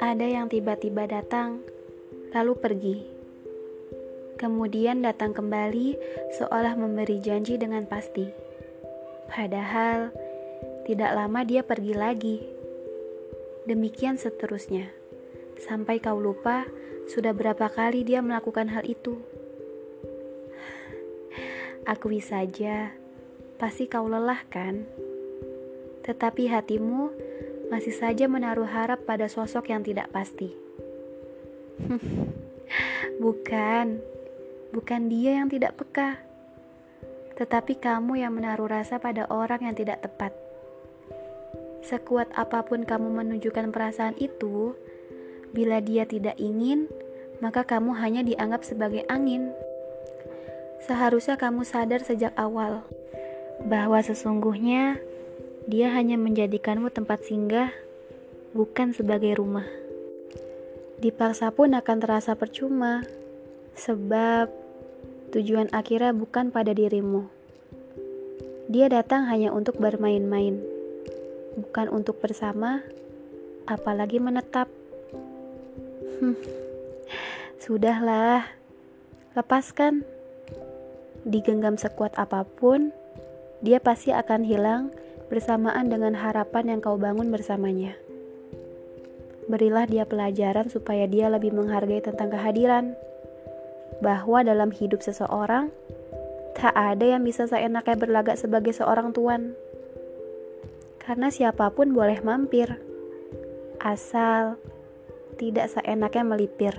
Ada yang tiba-tiba datang, lalu pergi. Kemudian datang kembali seolah memberi janji dengan pasti. Padahal tidak lama dia pergi lagi. Demikian seterusnya. Sampai kau lupa sudah berapa kali dia melakukan hal itu. Akui saja, pasti kau lelah kan? Tetapi hatimu masih saja menaruh harap pada sosok yang tidak pasti. bukan, bukan dia yang tidak peka, tetapi kamu yang menaruh rasa pada orang yang tidak tepat. Sekuat apa pun kamu menunjukkan perasaan itu, bila dia tidak ingin, maka kamu hanya dianggap sebagai angin. Seharusnya kamu sadar sejak awal bahwa sesungguhnya dia hanya menjadikanmu tempat singgah, bukan sebagai rumah. Dipaksa pun akan terasa percuma, sebab tujuan akhirnya bukan pada dirimu. Dia datang hanya untuk bermain-main, bukan untuk bersama, apalagi menetap. Hmm, sudahlah, lepaskan. Digenggam sekuat apa pun, dia pasti akan hilang bersamaan dengan harapan yang kau bangun bersamanya. Berilah dia pelajaran supaya dia lebih menghargai tentang kehadiran, bahwa dalam hidup seseorang tak ada yang bisa seenaknya berlagak sebagai seorang tuan, karena siapa pun boleh mampir, asal tidak seenaknya melipir.